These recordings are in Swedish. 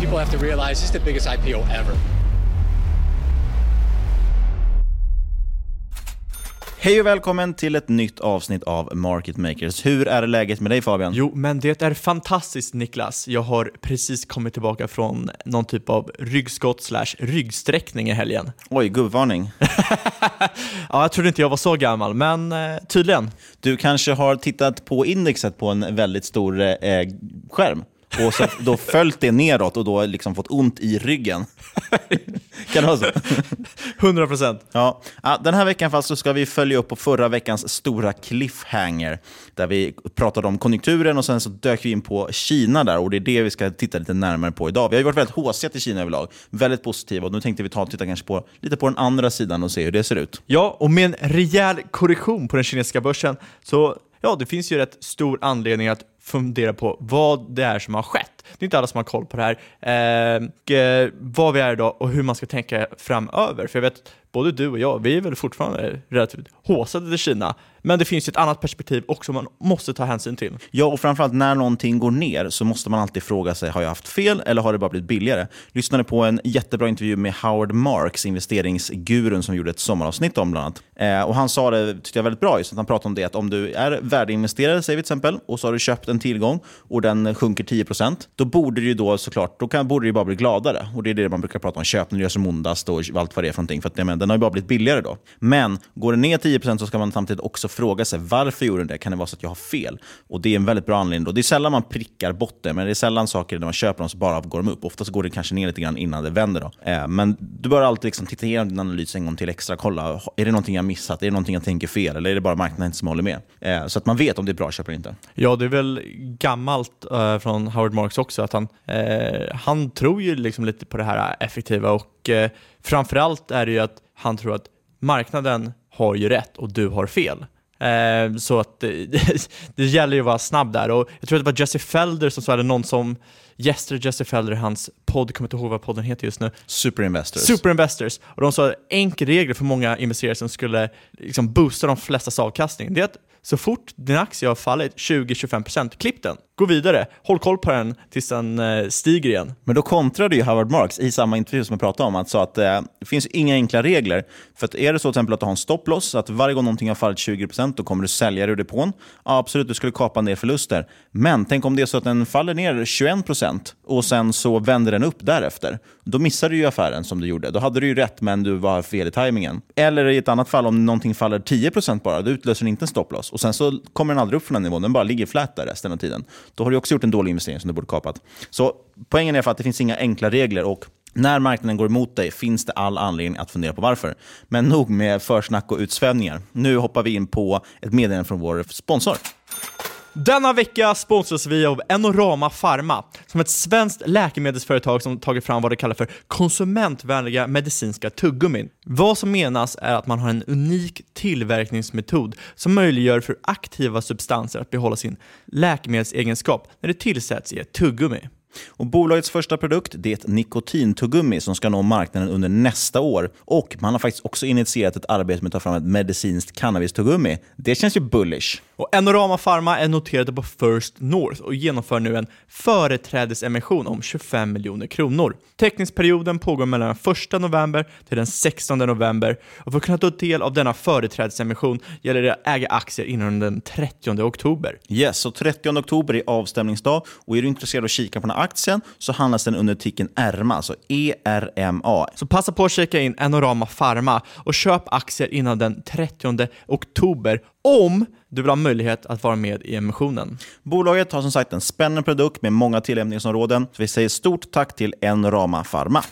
People have to realize this is the biggest IPO ever. Hej och välkommen till ett nytt avsnitt av Market Makers. Hur är läget med dig Fabian? Jo, men det är fantastiskt Niklas. Jag har precis kommit tillbaka från någon typ av ryggskott slash ryggsträckning i helgen. Oj, gubbvarning. ja, jag trodde inte jag var så gammal, men eh, tydligen. Du kanske har tittat på indexet på en väldigt stor eh, skärm? Och så då följt det neråt och då liksom fått ont i ryggen. kan det vara så? 100 procent. Ja. Den här veckan fast så ska vi följa upp på förra veckans stora cliffhanger, där vi pratade om konjunkturen och sen så dök vi in på Kina där och det är det vi ska titta lite närmare på idag. Vi har ju varit väldigt håsiga till Kina överlag, väldigt positiva och nu tänkte vi ta och titta kanske på, lite på den andra sidan och se hur det ser ut. Ja, och med en rejäl korrektion på den kinesiska börsen så ja, det finns ju rätt stor anledning att fundera på vad det är som har skett. Det är inte alla som har koll på det här. Eh, eh vad vi är idag och hur man ska tänka framöver. För jag vet, både du och jag, vi är väl fortfarande relativt håsade till Kina. Men det finns ju ett annat perspektiv också man måste ta hänsyn till. Ja, och framförallt när någonting går ner så måste man alltid fråga sig, har jag haft fel eller har det bara blivit billigare? Lyssnade på en jättebra intervju med Howard Marks, investeringsgurun som gjorde ett sommaravsnitt om bland annat. Eh, och han sa det, tyckte jag, väldigt bra, just att han pratade om det, att om du är värdeinvesterare, säger vi till exempel, och så har du köpt en tillgång och den sjunker 10%, då borde du ju då såklart, då kan, borde du bara bli gladare. Och det är det man brukar prata om, köp när du gör som ondast och allt vad det är för någonting. För att, men, den har ju bara blivit billigare då. Men går den ner 10% så ska man samtidigt också fråga sig, varför gjorde den det? Kan det vara så att jag har fel? Och det är en väldigt bra anledning. Då. Det är sällan man prickar botten, men det är sällan saker när man köper dem så bara går de upp. Oftast går det kanske ner lite grann innan det vänder. Då. Eh, men du bör alltid liksom titta igenom din analys en gång till extra. Kolla, är det någonting jag missat? Är det någonting jag tänker fel? Eller är det bara marknaden som håller med? Eh, så att man vet om det är bra köp eller inte. Ja, det är väl gammalt eh, från Howard Marks också, att han, eh, han tror ju liksom lite på det här effektiva och uh, framförallt är det ju att han tror att marknaden har ju rätt och du har fel. Eh, så att det, det, gäller ju att vara snabb där. Och jag tror att det var Jesse Felder som sa, eller någon som gästade Jesse Felder i hans podd, kommer inte ihåg vad podden heter just nu. Super Investors. Super Investors. Och de sa enkel regel för många investerare som skulle liksom boosta de flestas avkastning. Det är att så fort din aktie har fallit 20-25%, klipp den. Gå vidare, håll koll på den tills den eh, stiger igen. Men då kontrade ju Howard Marks i samma intervju som jag pratade om, att, sa att eh, det finns inga enkla regler. För att är det så till exempel att du har en stopploss, att varje gång någonting har fallit 20% då kommer du sälja det ur depån. Ja, absolut, du skulle kapa en del förluster. Men tänk om det är så att den faller ner 21% och sen så vänder den upp därefter. Då missar du ju affären som du gjorde. Då hade du ju rätt, men du var fel i tajmingen. Eller i ett annat fall, om någonting faller 10% bara, då utlöser den inte en stopploss. Och sen så kommer den aldrig upp från den nivån, den bara ligger flat där resten av tiden. Då har du också gjort en dålig investering som du borde kapat. Så poängen är för att det finns inga enkla regler och när marknaden går emot dig finns det all anledning att fundera på varför. Men nog med försnack och utsvävningar. Nu hoppar vi in på ett meddelande från vår sponsor. Denna vecka sponsras vi av Enorama Pharma, som är ett svenskt läkemedelsföretag som tagit fram vad de kallar för konsumentvänliga medicinska tuggummin. Vad som menas är att man har en unik tillverkningsmetod som möjliggör för aktiva substanser att behålla sin läkemedelsegenskap när det tillsätts i ett tuggummi. Och bolagets första produkt det är ett nikotintuggummi som ska nå marknaden under nästa år. Och man har faktiskt också initierat ett arbete med att ta fram ett medicinskt cannabistuggummi. Det känns ju bullish. Och Enorama Pharma är noterade på First North och genomför nu en företrädesemission om 25 miljoner kronor. Teckningsperioden pågår mellan den 1 november till den 16 november och för att kunna ta del av denna företrädesemission gäller det att äga aktier innan den 30 oktober. Yes, så 30 oktober är avstämningsdag och är du intresserad av att kika på den här aktien så handlas den under ticken ERMA, alltså ERMA. Så passa på att checka in Enorama Pharma och köp aktier innan den 30 oktober om du vill ha möjlighet att vara med i emissionen. Bolaget har som sagt en spännande produkt med många tillämpningsområden. Så vi säger stort tack till Enorama Pharma.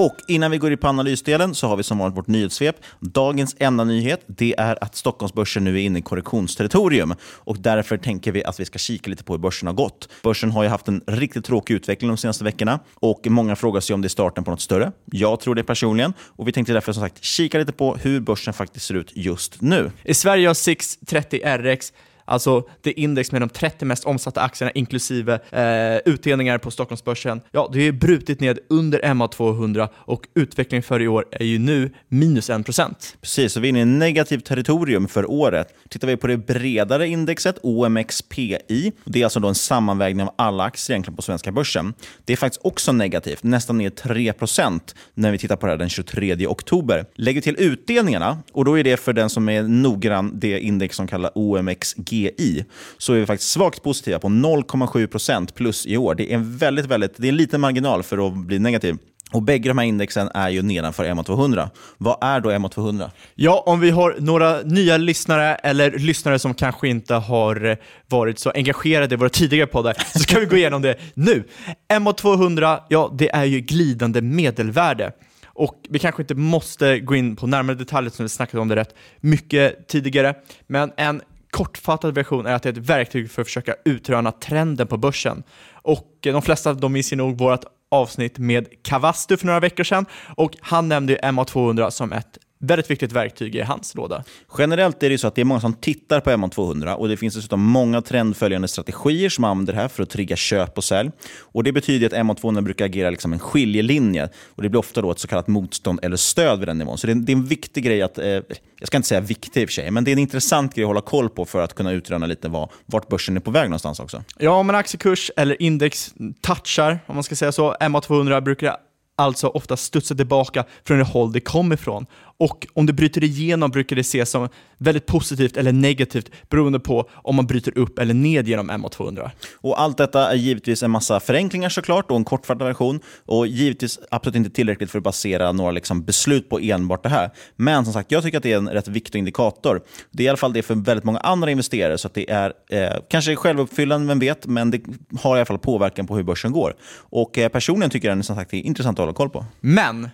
Och innan vi går in på analysdelen så har vi som vanligt vårt nyhetssvep. Dagens enda nyhet det är att Stockholmsbörsen nu är inne i korrektionsterritorium. Och därför tänker vi att vi ska kika lite på hur börsen har gått. Börsen har ju haft en riktigt tråkig utveckling de senaste veckorna. Och många frågar sig om det är starten på något större. Jag tror det personligen. Och vi tänkte därför som sagt kika lite på hur börsen faktiskt ser ut just nu. I Sverige har 630 RX alltså det index med de 30 mest omsatta aktierna inklusive eh, utdelningar på Stockholmsbörsen, ja, det är brutit ned under MA200 och utvecklingen för i år är ju nu minus 1%. Precis, så vi är inne i negativt territorium för året. Tittar vi på det bredare indexet, OMXPI, det är alltså då en sammanvägning av alla aktier egentligen på svenska börsen. Det är faktiskt också negativt, nästan ner 3% när vi tittar på det här den 23 oktober. Lägger till utdelningarna, och då är det för den som är noggrann det index som kallas OMXG GI så är vi faktiskt svagt positiva på 0,7% plus i år. Det är en väldigt, väldigt, det är en liten marginal för att bli negativ. Och bägge de här indexen är ju nedanför MA200. Vad är då MA200? Ja, om vi har några nya lyssnare eller lyssnare som kanske inte har varit så engagerade i våra tidigare poddar så ska vi gå igenom det nu. MA200, ja, det är ju glidande medelvärde. Och vi kanske inte måste gå in på närmare detaljer som vi snackade om det rätt mycket tidigare, men en kortfattad version är att det är ett verktyg för att försöka utröna trenden på börsen. Och eh, de flesta de minns ju nog vårt avsnitt med Kavastu för några veckor sedan och han nämnde MA200 som ett väldigt viktigt verktyg i hans låda. Generellt är det så att det är många som tittar på MA200 och det finns dessutom många trendföljande strategier som använder det här för att trigga köp och sälj. Och Det betyder att MA200 brukar agera liksom en skiljelinje och det blir ofta då ett så kallat motstånd eller stöd vid den nivån. Så det är, det är en viktig grej att, eh, jag ska inte säga viktig i och för sig, men det är en intressant grej att hålla koll på för att kunna utröna lite vad, vart börsen är på väg någonstans också. Ja, om en aktiekurs eller index touchar, om man ska säga så, MA200 brukar alltså ofta studsa tillbaka från det håll det kom ifrån. Och om det bryter igenom brukar det ses som väldigt positivt eller negativt beroende på om man bryter upp eller ned genom MA200. Och allt detta är givetvis en massa förenklingar såklart och en kortfattad version. Och givetvis absolut inte tillräckligt för att basera några liksom beslut på enbart det här. Men som sagt, jag tycker att det är en rätt viktig indikator. Det är i alla fall det för väldigt många andra investerare, så att det är eh, kanske självuppfyllande, vem vet, men det har i alla fall påverkan på hur börsen går. Och eh, personligen tycker jag den som sagt är intressant att hålla koll på. Men,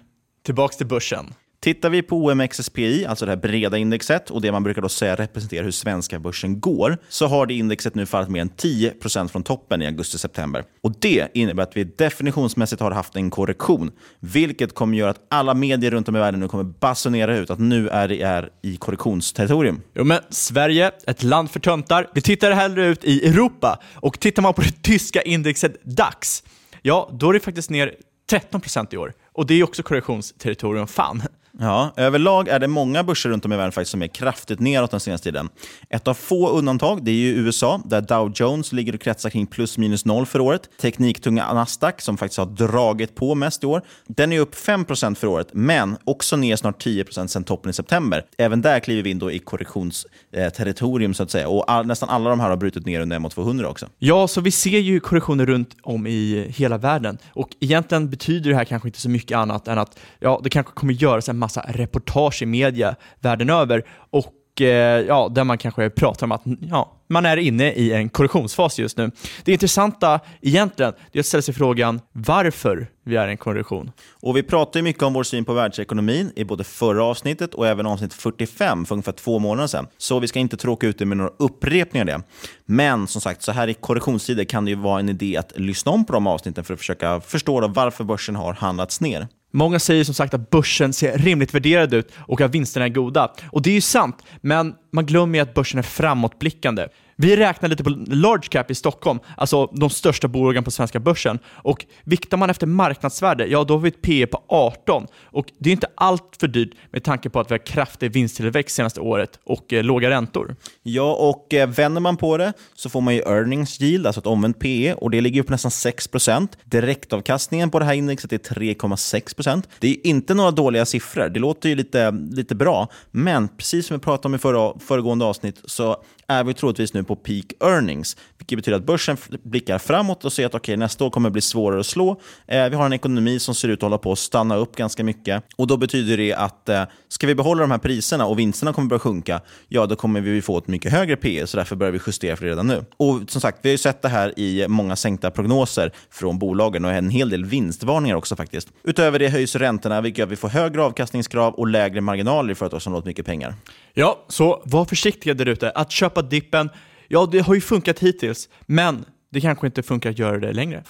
tillbaks till börsen. Tittar vi på OMXSPI, alltså det här breda indexet och det man brukar då säga representerar hur svenska börsen går, så har det indexet nu fallit mer än 10% från toppen i augusti-september. Och Det innebär att vi definitionsmässigt har haft en korrektion, vilket kommer göra att alla medier runt om i världen nu kommer basunera ut att nu är det är i korrektionsterritorium. Jo, men Sverige, ett land för töntar, vi tittar hellre ut i Europa och tittar man på det tyska indexet DAX ja, då är det faktiskt ner 13% i år. Och det är också korrektionsterritorium, fan. Ja, överlag är det många börser runt om i världen faktiskt som är kraftigt neråt den senaste tiden. Ett av få undantag det är ju USA, där Dow Jones ligger och kretsar kring plus minus noll för året. Tekniktunga Nasdaq, som faktiskt har dragit på mest i år, den är upp 5% för året, men också ner snart 10% sedan toppen i september. Även där kliver vi in då i korrektionsterritorium, så att säga. Och all, nästan alla de här har brutit ner under mot 200 också. Ja, så vi ser ju korrektioner runt om i hela världen. Och egentligen betyder det här kanske inte så mycket annat än att ja, det kanske kommer göras en massa reportage i media världen över och eh, ja, där man kanske pratar om att ja, man är inne i en korrektionsfas just nu. Det intressanta egentligen är att ställa sig frågan varför vi är i en korrektion. Och vi pratar mycket om vår syn på världsekonomin i både förra avsnittet och även avsnitt 45 för ungefär två månader sedan. Så vi ska inte tråka ut det med några upprepningar av det. Men som sagt, så här i korrektionstider kan det ju vara en idé att lyssna om på de avsnitten för att försöka förstå varför börsen har handlats ner. Många säger som sagt att börsen ser rimligt värderad ut och att vinsterna är goda. Och det är ju sant, men man glömmer ju att börsen är framåtblickande. Vi räknar lite på large cap i Stockholm, alltså de största bolagen på svenska börsen. Och viktar man efter marknadsvärde, ja då har vi ett P på 18. Och det är inte allt för dyrt med tanke på att vi har kraftig vinsttillväxt senaste året och eh, låga räntor. Ja, och eh, vänder man på det så får man ju earnings yield, alltså ett omvänt PE, och det ligger på nästan 6% Direktavkastningen på det här indexet är 3,6% Det är inte några dåliga siffror. Det låter ju lite, lite bra, men precis som vi pratade om i förra, föregående avsnitt så är vi troligtvis nu på peak earnings, vilket betyder att börsen blickar framåt och ser att okay, nästa år kommer bli svårare att slå. Eh, vi har en ekonomi som ser ut att hålla på att stanna upp ganska mycket och då betyder det att eh, ska vi behålla de här priserna och vinsterna kommer börja sjunka, ja då kommer vi få ett mycket högre P så därför börjar vi justera för det redan nu. Och som sagt, vi har ju sett det här i många sänkta prognoser från bolagen och en hel del vinstvarningar också faktiskt. Utöver det höjs räntorna, vilket gör att vi får högre avkastningskrav och lägre marginaler i företag som låter mycket pengar. Ja, så var försiktiga där ute. Att köpa dippen, ja det har ju funkat hittills, men det kanske inte funkar att göra det längre.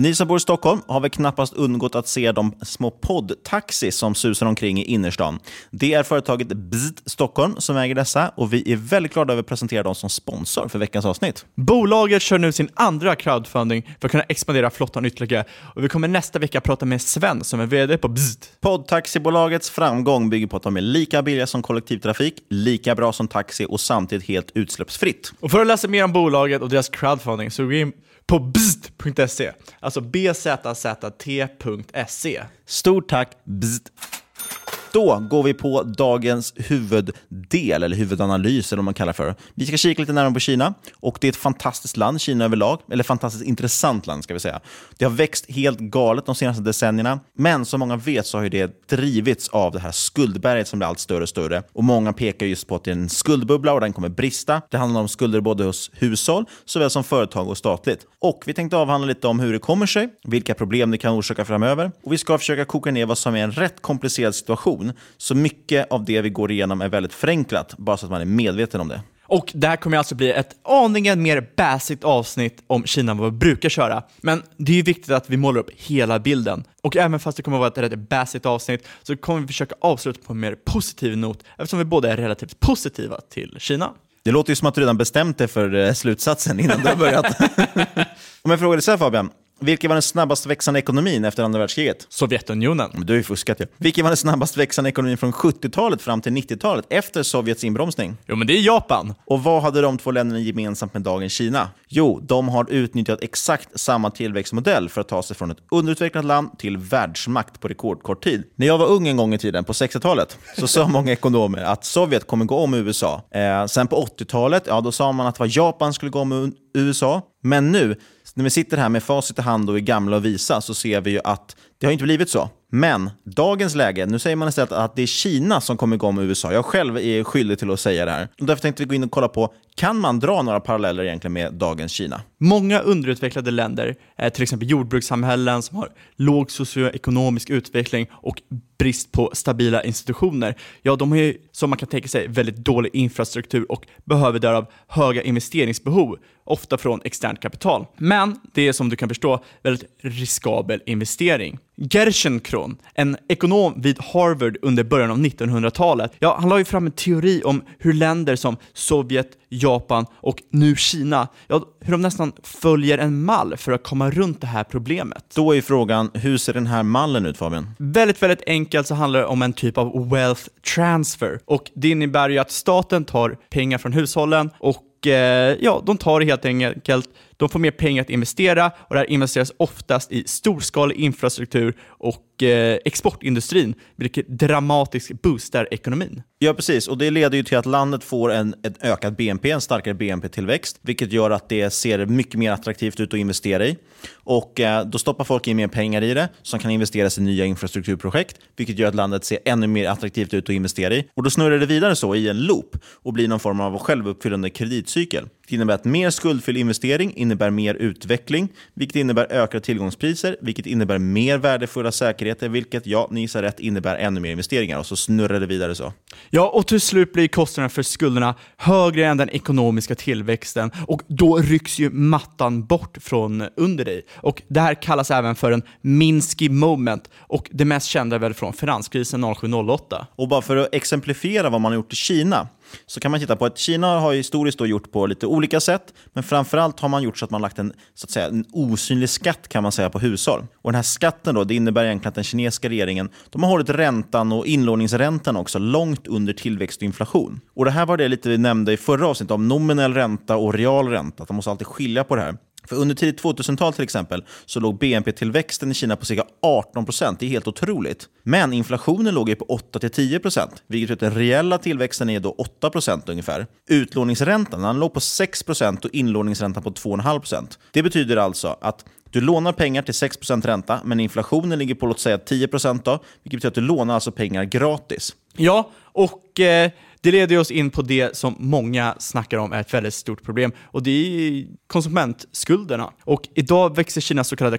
Ni som bor i Stockholm har väl knappast undgått att se de små poddtaxi som susar omkring i innerstan. Det är företaget Bzt Stockholm som äger dessa och vi är väldigt glada över att presentera dem som sponsor för veckans avsnitt. Bolaget kör nu sin andra crowdfunding för att kunna expandera flottan ytterligare och vi kommer nästa vecka prata med Sven som är VD på Bzt. Poddtaxibolagets framgång bygger på att de är lika billiga som kollektivtrafik, lika bra som taxi och samtidigt helt utsläppsfritt. Och för att läsa mer om bolaget och deras crowdfunding så gå in på bzt.se. Alltså bzzt.se. Stort tack Bzt. Då går vi på dagens huvuddel, eller huvudanalys, eller vad man kallar för. Vi ska kika lite närmare på Kina. och Det är ett fantastiskt land, Kina överlag. Eller fantastiskt intressant land, ska vi säga. Det har växt helt galet de senaste decennierna. Men som många vet så har det drivits av det här skuldberget som blir allt större och större. Och Många pekar just på att det är en skuldbubbla och den kommer brista. Det handlar om skulder både hos hushåll såväl som företag och statligt. Och Vi tänkte avhandla lite om hur det kommer sig, vilka problem det kan orsaka framöver. Och Vi ska försöka koka ner vad som är en rätt komplicerad situation information. Så mycket av det vi går igenom är väldigt förenklat, bara så att man är medveten om det. Och det här kommer alltså bli ett aningen mer basic avsnitt om Kina än vad vi brukar köra. Men det är ju viktigt att vi målar upp hela bilden. Och även fast det kommer att vara ett rätt basic avsnitt så kommer vi försöka avsluta på en mer positiv not eftersom vi båda är relativt positiva till Kina. Det låter ju som att du redan bestämt dig för eh, slutsatsen innan du har börjat. Om jag frågar dig så här Fabian, vilken var den snabbast växande ekonomin efter andra världskriget? Sovjetunionen. du har ju fuskat ju. Vilken var den snabbast växande ekonomin från 70-talet fram till 90-talet efter Sovjets inbromsning? Jo, men det är Japan. Och vad hade de två länderna gemensamt med dagens Kina? Jo, de har utnyttjat exakt samma tillväxtmodell för att ta sig från ett underutvecklat land till världsmakt på rekordkort tid. När jag var ung en gång i tiden, på 60-talet, så sa många ekonomer att Sovjet kommer gå om USA. Eh, sen på 80-talet, ja, då sa man att vad Japan skulle gå om USA. Men nu, när vi sitter här med facit i hand och är gamla och visa, så ser vi ju att det har inte blivit så. Men dagens läge, nu säger man istället att det är Kina som kommer igång med USA. Jag själv är skyldig till att säga det här. Och därför tänkte vi gå in och kolla på, kan man dra några paralleller egentligen med dagens Kina? Många underutvecklade länder, eh, till exempel jordbrukssamhällen som har låg socioekonomisk utveckling och brist på stabila institutioner, ja de har ju som man kan tänka sig väldigt dålig infrastruktur och behöver därav höga investeringsbehov, ofta från externt kapital. Men det är som du kan förstå väldigt riskabel investering. Gerschenkron, en ekonom vid Harvard under början av 1900-talet, ja, han la ju fram en teori om hur länder som Sovjet, Japan och nu Kina, ja, hur de nästan följer en mall för att komma runt det här problemet. Då är frågan, hur ser den här mallen ut Fabian? Väldigt, väldigt enkelt så handlar det om en typ av wealth transfer och det innebär ju att staten tar pengar från hushållen och eh, ja, de tar helt enkelt de får mer pengar att investera och det här investeras oftast i storskalig infrastruktur och eh, exportindustrin, vilket dramatiskt boostar ekonomin. Ja, precis. Och Det leder ju till att landet får en, en ökad BNP, en starkare BNP-tillväxt, vilket gör att det ser mycket mer attraktivt ut att investera i. Och eh, Då stoppar folk in mer pengar i det, som kan investeras i nya infrastrukturprojekt, vilket gör att landet ser ännu mer attraktivt ut att investera i. Och Då snurrar det vidare så i en loop och blir någon form av självuppfyllande kreditcykel. Det innebär att mer skuldfylld investering innebär mer utveckling, vilket innebär ökade tillgångspriser, vilket innebär mer värdefulla säkerheter, vilket, ja, ni gissar rätt, innebär ännu mer investeringar. Och så snurrar det vidare så. Ja, och till slut blir kostnaderna för skulderna högre än den ekonomiska tillväxten och då rycks ju mattan bort från under dig. Och det här kallas även för en Minsky moment och det mest kända är väl från finanskrisen 07-08. Och bara för att exemplifiera vad man har gjort i Kina så kan man titta på att Kina har historiskt då gjort på lite olika sätt, men framförallt har man gjort så att man lagt en, så att säga, en osynlig skatt kan man säga på hushåll. Och Den här skatten då, det innebär egentligen att den kinesiska regeringen de har hållit räntan och inlåningsräntan också långt under tillväxt och inflation. Och Det här var det lite vi nämnde i förra avsnittet om nominell ränta och real ränta, att man måste alltid skilja på det här. För under tidigt 2000-tal till exempel så låg BNP-tillväxten i Kina på cirka 18 procent. Det är helt otroligt. Men inflationen låg ju på 8-10 procent, vilket betyder att den reella tillväxten är då 8 procent ungefär. Utlåningsräntan den låg på 6 procent och inlåningsräntan på 2,5 procent. Det betyder alltså att du lånar pengar till 6% ränta, men inflationen ligger på låt säga 10 då, vilket betyder att du lånar alltså pengar gratis. Ja, och eh, det leder oss in på det som många snackar om är ett väldigt stort problem och det är konsumentskulderna. Och idag växer Kinas så kallade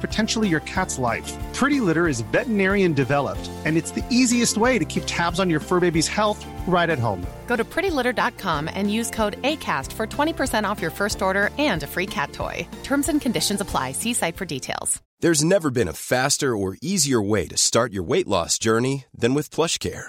potentially your cat's life. Pretty Litter is veterinarian developed, and it's the easiest way to keep tabs on your fur baby's health right at home. Go to prettylitter.com and use code ACAST for 20% off your first order and a free cat toy. Terms and conditions apply. See site for details. There's never been a faster or easier way to start your weight loss journey than with PlushCare.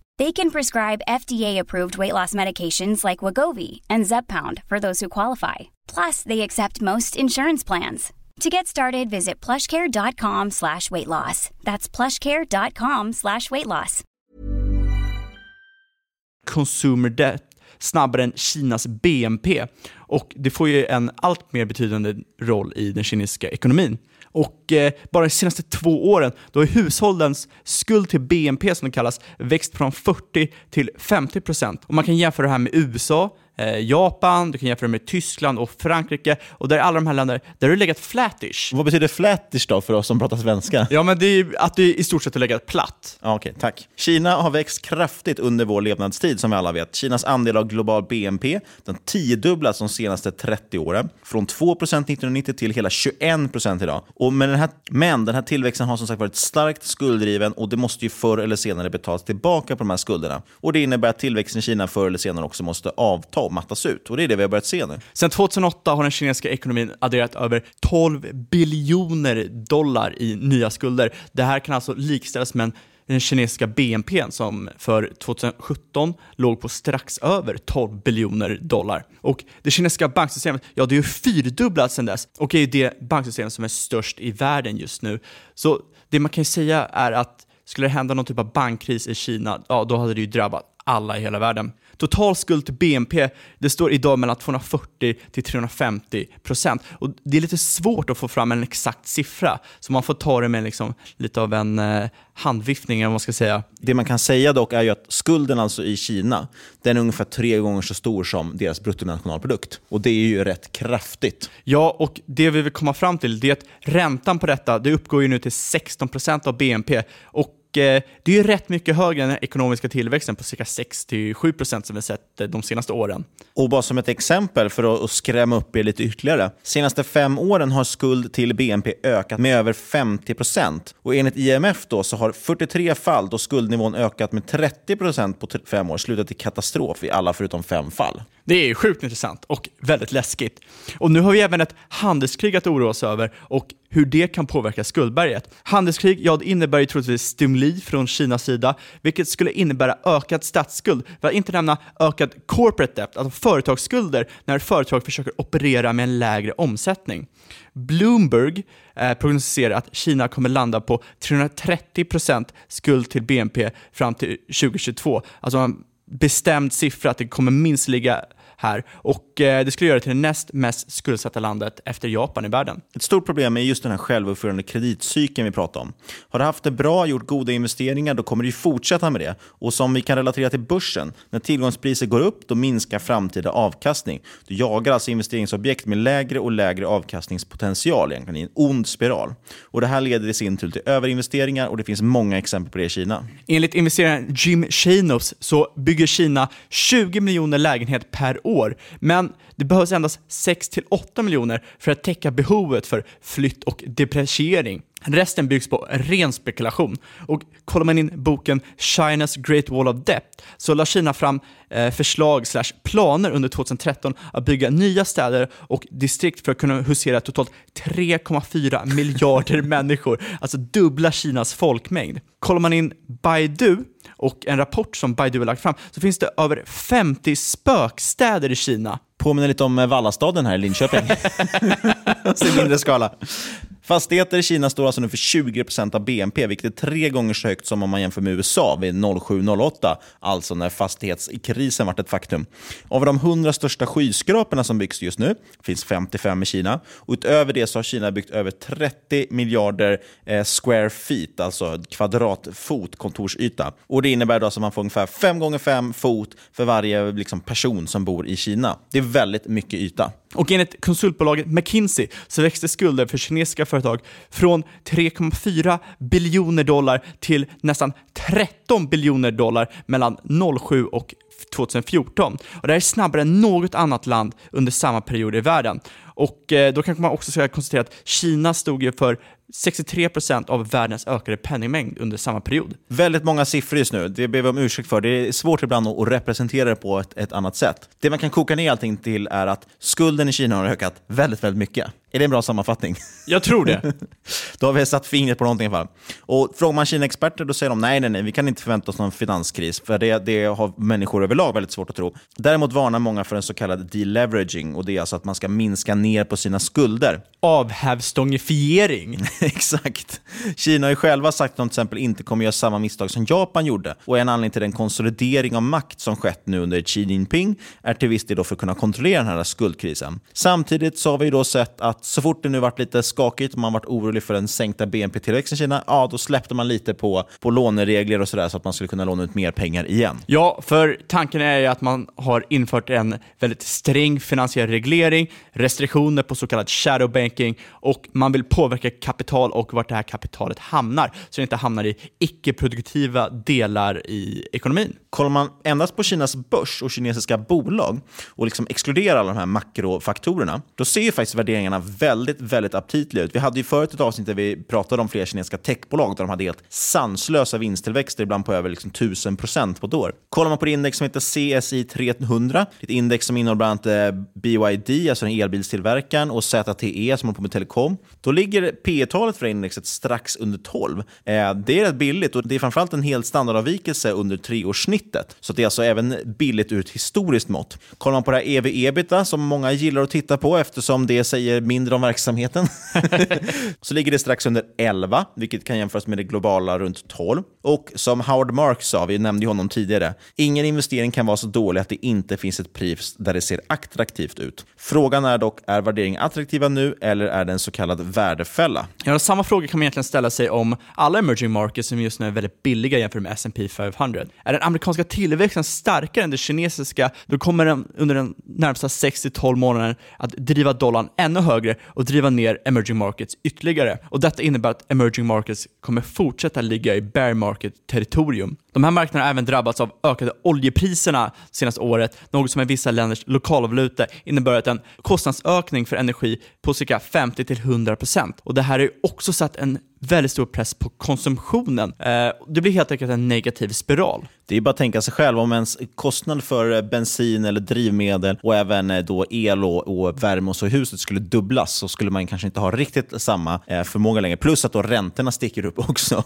They can prescribe FDA-approved weight loss medications like Wagovi and Zepbound for those who qualify. Plus, they accept most insurance plans. To get started, visit plushcare.com slash weight loss. That's plushcare.com slash weight loss. Consumer debt snabbare än Kinas BNP och det får ju en allt mer betydande roll i den kinesiska ekonomin. Och eh, bara de senaste två åren, då har hushållens skuld till BNP som det kallas växt från 40 till 50 procent. Och man kan jämföra det här med USA, Japan, du kan jämföra med Tyskland och Frankrike och där alla de här länderna, där har det legat flattish. Vad betyder flattish då för oss som pratar svenska? Ja, men det är att det i stort sett har legat platt. Ja, Okej, tack. Kina har växt kraftigt under vår levnadstid som vi alla vet. Kinas andel av global BNP den tiodubblats de senaste 30 åren. Från 2 1990 till hela 21% idag. Och med den här, men den här tillväxten har som sagt varit starkt skulddriven och det måste ju förr eller senare betalas tillbaka på de här skulderna. Och Det innebär att tillväxten i Kina förr eller senare också måste avta mattas ut. Och Det är det vi har börjat se nu. Sen 2008 har den kinesiska ekonomin adderat över 12 biljoner dollar i nya skulder. Det här kan alltså likställas med en den kinesiska BNP som för 2017 låg på strax över 12 biljoner dollar. Och det kinesiska banksystemet, ja det är ju fyrdubblats sedan dess och är det banksystem som är störst i världen just nu. Så det man kan säga är att skulle det hända någon typ av bankkris i Kina, ja då hade det ju drabbat alla i hela världen. Total skuld till BNP, det står idag mellan 240 till 350 procent. Och det är lite svårt att få fram en exakt siffra, så man får ta det med liksom lite av en eh, handviftning, man ska säga. Det man kan säga dock är ju att skulden alltså i Kina, den är ungefär tre gånger så stor som deras bruttonationalprodukt. Och det är ju rätt kraftigt. Ja, och det vi vill komma fram till det är att räntan på detta, det uppgår ju nu till 16 procent av BNP. Och eh, det är ju rätt mycket högre än den ekonomiska tillväxten på cirka 6-7% som vi sett eh, de senaste åren. Och bara som ett exempel för att skrämma upp er lite ytterligare. Senaste fem åren har skuld till BNP ökat med över 50%. Och enligt IMF då så har 43 fall då skuldnivån ökat med 30% på fem år slutat i katastrof i alla förutom fem fall. Det är sjukt intressant och väldigt läskigt. Och nu har vi även ett handelskrig att oroa oss över och hur det kan påverka skuldberget. Handelskrig, ja det innebär ju troligtvis stimuli från Kinas sida, vilket skulle innebära ökad statsskuld, för att inte nämna ökad corporate debt, alltså företagsskulder, när företag försöker operera med en lägre omsättning. Bloomberg eh, prognostiserar att Kina kommer landa på 330% skuld till BNP fram till 2022. Alltså en bestämd siffra att det kommer minst ligga här och eh, det skulle göra det till det näst mest skuldsatta landet efter Japan i världen. Ett stort problem är just den här självuppfyllande kreditcykeln vi pratar om. Har du haft det bra, gjort goda investeringar, då kommer du fortsätta med det. Och som vi kan relatera till börsen, när tillgångspriser går upp, då minskar framtida avkastning. Du jagar alltså investeringsobjekt med lägre och lägre avkastningspotential, egentligen i en ond spiral. Och Det här leder i sin tur till överinvesteringar och det finns många exempel på det i Kina. Enligt investeraren Jim Chanos så bygger Kina 20 miljoner lägenheter per år, men det behövs endast 6-8 miljoner för att täcka behovet för flytt och depreciering. Resten byggs på ren spekulation. Och kollar man in boken China's Great Wall of Debt så la Kina fram eh, förslag slash planer under 2013 att bygga nya städer och distrikt för att kunna husera totalt 3,4 miljarder människor, alltså dubbla Kinas folkmängd. Kollar man in Baidu och en rapport som Baidu har lagt fram så finns det över 50 spökstäder i Kina. Påminner lite om Vallastaden här i Linköping. I mindre skala. Fastigheter i Kina står alltså nu för 20% av BNP, vilket är tre gånger så högt som om man jämför med USA vid 07-08, alltså när fastighetskrisen var ett faktum. Av de 100 största skyskraporna som byggs just nu finns 55 i Kina. Och utöver det så har Kina byggt över 30 miljarder eh, square feet, alltså kvadratfot kontorsyta. Och Det innebär då att man får ungefär 5 gånger 5 fot för varje liksom, person som bor i Kina. Det väldigt mycket yta. Och enligt konsultbolaget McKinsey så växte skulder för kinesiska företag från 3,4 biljoner dollar till nästan 13 biljoner dollar mellan 07 och 2014. Och det här är snabbare än något annat land under samma period i världen. Och eh, då kanske man också ska konstatera att Kina stod ju för 63% av världens ökade penningmängd under samma period. Väldigt många siffror just nu. Det ber vi om ursäkt för. Det är svårt ibland att representera det på ett, ett annat sätt. Det man kan koka ner allting till är att skulden i Kina har ökat väldigt, väldigt mycket. Är det en bra sammanfattning? Jag tror det. då har vi satt fingret på någonting i alla fall. Och frågar man Kina-experter då säger de nej, nej, nej, vi kan inte förvänta oss någon finanskris, för det, det har människor överlag väldigt svårt att tro. Däremot varnar många för en så kallad deleveraging, och det är alltså att man ska minska ner på sina skulder. Avhävstångifiering. Exakt. Kina har ju själva sagt att de till exempel inte kommer göra samma misstag som Japan gjorde. Och en anledning till den konsolidering av makt som skett nu under Xi Jinping är till viss del för att kunna kontrollera den här skuldkrisen. Samtidigt så har vi då sett att att så fort det nu varit lite skakigt och man varit orolig för den sänkta BNP-tillväxten i Kina, ja då släppte man lite på, på låneregler och sådär så att man skulle kunna låna ut mer pengar igen. Ja, för tanken är ju att man har infört en väldigt sträng finansiell reglering, restriktioner på så kallad shadow banking och man vill påverka kapital och vart det här kapitalet hamnar, så det inte hamnar i icke-produktiva delar i ekonomin. Kollar man endast på Kinas börs och kinesiska bolag och liksom exkluderar alla de här makrofaktorerna, då ser ju faktiskt värderingarna väldigt, väldigt aptitliga ut. Vi hade ju förut ett avsnitt där vi pratade om flera kinesiska techbolag där de hade helt sanslösa vinsttillväxter, ibland på över liksom 1000 procent på ett år. Kollar man på det index som heter CSI 300, ett index som innehåller bland annat eh, BYD, alltså den elbilstillverkaren, och ZTE som håller på med telekom, då ligger P talet för indexet strax under 12. Eh, det är rätt billigt och det är framförallt en hel standardavvikelse under treårssnittet. Så det är alltså även billigt ur ett historiskt mått. Kollar man på det här ev-ebita som många gillar att titta på eftersom det säger mindre om verksamheten, så ligger det strax under 11, vilket kan jämföras med det globala runt 12. Och som Howard Marks sa, vi nämnde ju honom tidigare, ingen investering kan vara så dålig att det inte finns ett pris där det ser attraktivt ut. Frågan är dock, är värderingen attraktiva nu eller är det en så kallad värdefälla? Ja, samma fråga kan man egentligen ställa sig om alla emerging markets som just nu är väldigt billiga jämfört med S&P 500. Är den amerikanska tillväxten starkare än den kinesiska, då kommer den under den närmsta 6-12 månaderna att driva dollarn ännu högre och driva ner emerging markets ytterligare. Och Detta innebär att emerging markets kommer fortsätta ligga i bear market-territorium. De här marknaderna har även drabbats av ökade oljepriserna senaste året, något som i vissa länders lokalvaluta innebär att en kostnadsökning för energi på cirka 50-100%. Och Det här har ju också satt en väldigt stor press på konsumtionen. Eh, det blir helt enkelt en negativ spiral. Det är bara att tänka sig själv, om ens kostnad för eh, bensin eller drivmedel och även eh, då el och, och värme och så i huset skulle dubblas så skulle man kanske inte ha riktigt samma eh, förmåga längre. Plus att då räntorna sticker upp också,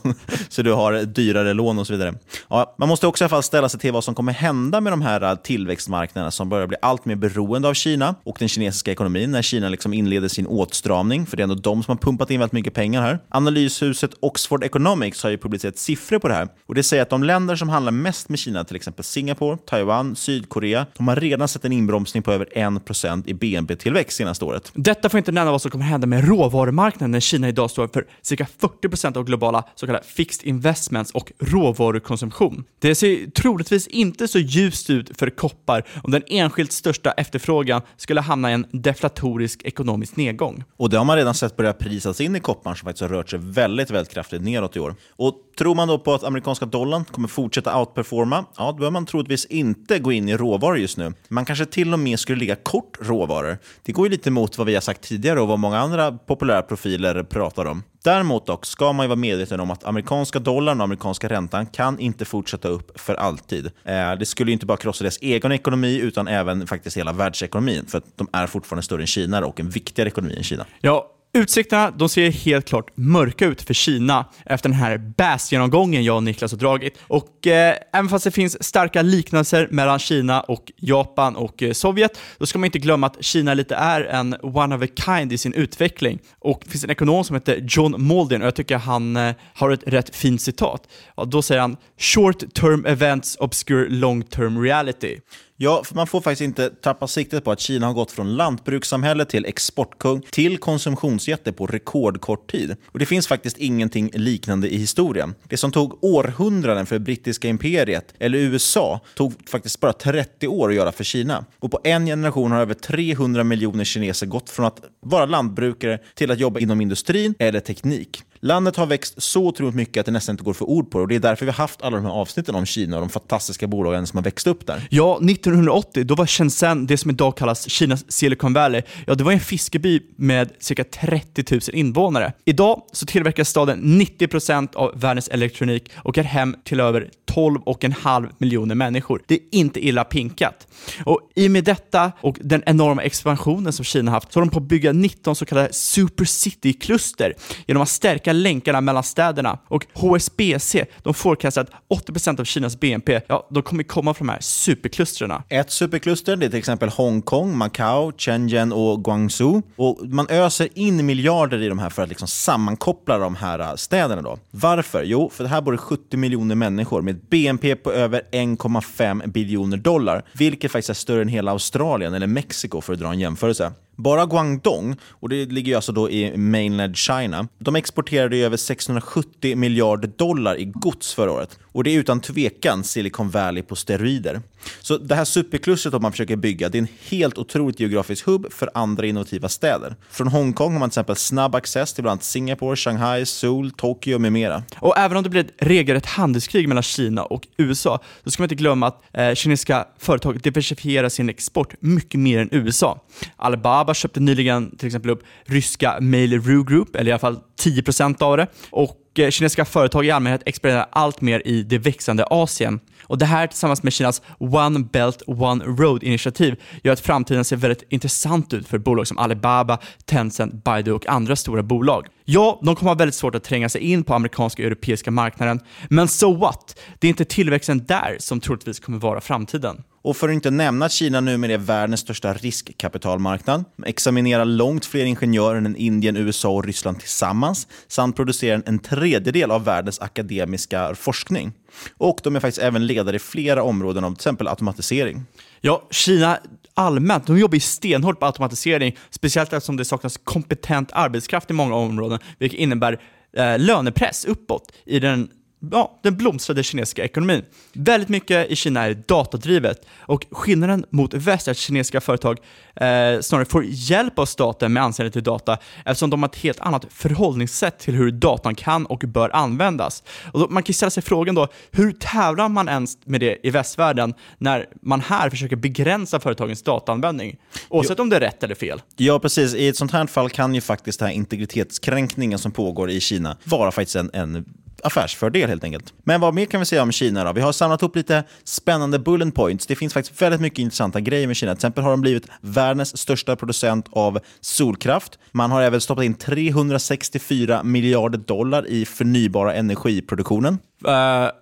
så du har dyrare lån och så vidare. Ja, man måste också i alla fall ställa sig till vad som kommer hända med de här eh, tillväxtmarknaderna som börjar bli allt mer beroende av Kina och den kinesiska ekonomin när Kina liksom inleder sin åtstramning, för det är ändå de som har pumpat in väldigt mycket pengar här. Analyshuset Oxford Economics har ju publicerat siffror på det här och det säger att de länder som handlar mest med Kina, till exempel Singapore, Taiwan, Sydkorea, de har redan sett en inbromsning på över 1% i BNP-tillväxt senaste året. Detta får inte nämna vad som kommer hända med råvarumarknaden när Kina idag står för cirka 40% av globala så kallade fixed investments och råvarukonsumtion. Det ser troligtvis inte så ljust ut för koppar om den enskilt största efterfrågan skulle hamna i en deflatorisk ekonomisk nedgång. Och det har man redan sett börja prisas in i kopparn som faktiskt har rört sig väldigt, väldigt kraftigt neråt i år. Och tror man då på att amerikanska dollarn kommer fortsätta outperforma ja, då behöver man troligtvis inte gå in i råvaror just nu. Man kanske till och med skulle ligga kort råvaror. Det går ju lite emot vad vi har sagt tidigare och vad många andra populära profiler pratar om. Däremot dock ska man ju vara medveten om att amerikanska dollarn och amerikanska räntan kan inte fortsätta upp för alltid. Eh, det skulle ju inte bara krossa deras egen ekonomi utan även faktiskt hela världsekonomin. För att de är fortfarande större än Kina och en viktigare ekonomi än Kina. Ja, Utsikterna de ser helt klart mörka ut för Kina efter den här BAS-genomgången jag och Niklas har dragit. Och eh, även fast det finns starka liknelser mellan Kina och Japan och eh, Sovjet, då ska man inte glömma att Kina lite är en one of a kind i sin utveckling. Och det finns en ekonom som heter John Maldin och jag tycker han eh, har ett rätt fint citat. Ja, då säger han “Short term events obscure long term reality”. Ja, för man får faktiskt inte tappa siktet på att Kina har gått från lantbrukssamhälle till exportkung till konsumtionsjätte på rekordkort tid. Och det finns faktiskt ingenting liknande i historien. Det som tog århundraden för det brittiska imperiet, eller USA, tog faktiskt bara 30 år att göra för Kina. Och på en generation har över 300 miljoner kineser gått från att vara lantbrukare till att jobba inom industrin eller teknik. Landet har växt så otroligt mycket att det nästan inte går för ord på det. Och det är därför vi har haft alla de här avsnitten om Kina och de fantastiska bolagen som har växt upp där. Ja, 1980 då var Shenzhen, det som idag kallas Kinas Silicon Valley, ja det var en fiskeby med cirka 30 000 invånare. Idag så tillverkar staden 90% av världens elektronik och är hem till över 12,5 miljoner människor. Det är inte illa pinkat. Och I och med detta och den enorma expansionen som Kina haft så har de på att bygga 19 så kallade Super City-kluster genom att stärka länkarna mellan städerna. Och HSBC, de forecastar att 80% av Kinas BNP, ja, de kommer komma från de här superklustren. Ett superkluster det är till exempel Hongkong, Macau, Shenzhen och Guangzhou. Och man öser in miljarder i de här för att liksom sammankoppla de här äh, städerna. Då. Varför? Jo, för det här bor det 70 miljoner människor med ett BNP på över 1,5 biljoner dollar, vilket faktiskt är större än hela Australien eller Mexiko för att dra en jämförelse. Bara Guangdong, och det ligger ju alltså då i mainland China, de exporterade ju över 670 miljarder dollar i gods förra året. Och det är utan tvekan Silicon Valley på steroider. Så det här superklustret man försöker bygga, det är en helt otroligt geografisk hubb för andra innovativa städer. Från Hongkong har man till exempel snabb access till bland annat Singapore, Shanghai, Seoul, Tokyo med mera. Och även om det blir ett regelrätt handelskrig mellan Kina och USA, så ska man inte glömma att eh, kinesiska företag diversifierar sin export mycket mer än USA. Alibaba köpte nyligen till exempel upp ryska Mail.ru Group, eller i alla fall 10% av det. Och eh, kinesiska företag i allmänhet expanderar allt mer i det växande Asien. Och Det här tillsammans med Kinas One Belt One Road-initiativ gör att framtiden ser väldigt intressant ut för bolag som Alibaba, Tencent, Baidu och andra stora bolag. Ja, de kommer ha väldigt svårt att tränga sig in på amerikanska och europeiska marknaden, men so what? Det är inte tillväxten där som troligtvis kommer vara framtiden. Och för att inte nämna att Kina numera är världens största riskkapitalmarknad, examinerar långt fler ingenjörer än Indien, USA och Ryssland tillsammans, samt producerar en tredjedel av världens akademiska forskning. Och de är faktiskt även ledare i flera områden av till exempel automatisering. Ja, Kina allmänt, de jobbar ju stenhårt på automatisering, speciellt eftersom det saknas kompetent arbetskraft i många områden, vilket innebär eh, lönepress uppåt i den ja, den blomstrade kinesiska ekonomin. Väldigt mycket i Kina är datadrivet och skillnaden mot väst är att kinesiska företag eh, snarare får hjälp av staten med anseendet till data eftersom de har ett helt annat förhållningssätt till hur datan kan och bör användas. Och då, man kan ställa sig frågan då, hur tävlar man ens med det i västvärlden när man här försöker begränsa företagens dataanvändning? Oavsett jo. om det är rätt eller fel. Ja, precis. I ett sånt här fall kan ju faktiskt den här integritetskränkningen som pågår i Kina vara faktiskt en, en affärsfördel helt enkelt. Men vad mer kan vi säga om Kina då? Vi har samlat upp lite spännande bullet points. Det finns faktiskt väldigt mycket intressanta grejer med Kina. Till exempel har de blivit världens största producent av solkraft. Man har även stoppat in 364 miljarder dollar i förnybara energiproduktionen. Uh,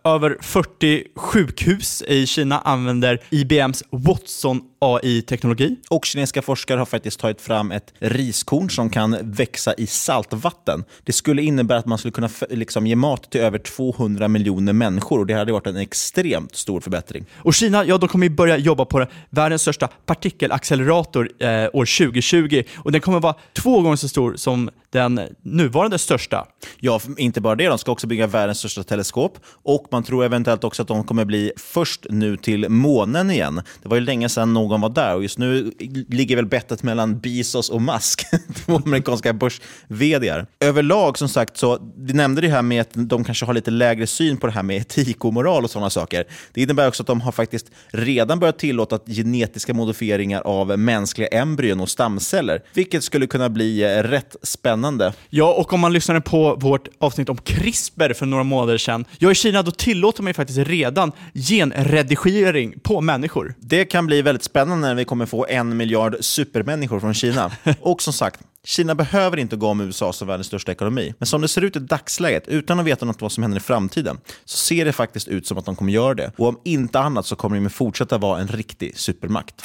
över 40 sjukhus i Kina använder IBMs Watson AI-teknologi. Och kinesiska forskare har faktiskt tagit fram ett riskorn som kan växa i saltvatten. Det skulle innebära att man skulle kunna liksom, ge mat till över 200 miljoner människor och det hade varit en extremt stor förbättring. Och Kina, ja, de kommer börja jobba på världens största partikelaccelerator eh, år 2020 och den kommer vara två gånger så stor som den nuvarande största. Ja, inte bara det. De ska också bygga världens största teleskop och man tror eventuellt också att de kommer bli först nu till månen igen. Det var ju länge sedan någon var där och just nu ligger väl bettet mellan Bezos och Musk, två amerikanska börs -vdr. Överlag, som sagt, så vi nämnde det här med att de kanske har lite lägre syn på det här med etik och moral och sådana saker. Det innebär också att de har faktiskt redan börjat tillåta genetiska modifieringar av mänskliga embryon och stamceller, vilket skulle kunna bli eh, rätt spännande. Ja, och om man lyssnade på vårt avsnitt om CRISPR för några månader sedan, ja i Kina då tillåter man ju faktiskt redan genredigering på människor. Det kan bli väldigt spännande när vi kommer få en miljard supermänniskor från Kina. och som sagt, Kina behöver inte gå om USA som världens största ekonomi, men som det ser ut i dagsläget, utan att veta något vad som händer i framtiden, så ser det faktiskt ut som att de kommer göra det. Och om inte annat så kommer de fortsätta vara en riktig supermakt.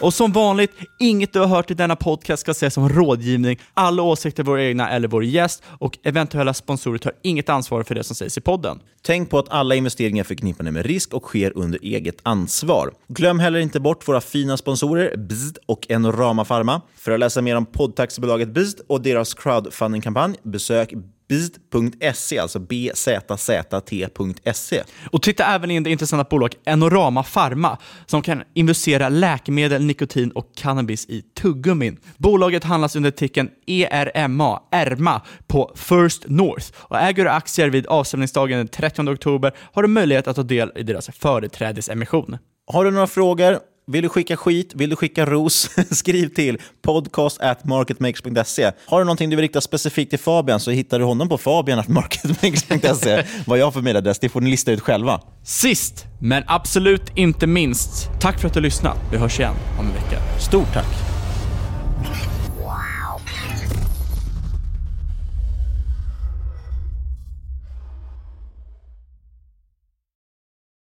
Och som vanligt, inget du har hört i denna podcast ska ses som rådgivning. Alla åsikter är våra egna eller vår gäst och eventuella sponsorer tar inget ansvar för det som sägs i podden. Tänk på att alla investeringar är förknippade med risk och sker under eget ansvar. Glöm heller inte bort våra fina sponsorer Bzd och Enorama Pharma. För att läsa mer om poddtaxibolaget Bzd och deras crowdfundingkampanj, besök Bizd.se, alltså bzzt.se. Och titta även in det intressanta bolaget Enorama Pharma som kan investera läkemedel, nikotin och cannabis i tuggummin. Bolaget handlas under ticken ERMA, ERMA, på First North och äger du aktier vid avstämningsdagen den 30 oktober har du möjlighet att ta del i deras företrädesemission. Har du några frågor vill du skicka skit? Vill du skicka ros? Skriv till podcast at marketmakers.se. Har du någonting du vill rikta specifikt till Fabian så hittar du honom på fabian.marketmakers.se. Vad jag för mejladress, det får ni lista ut själva. Sist, men absolut inte minst, tack för att du lyssnat. Vi hörs igen om en vecka. Stort tack!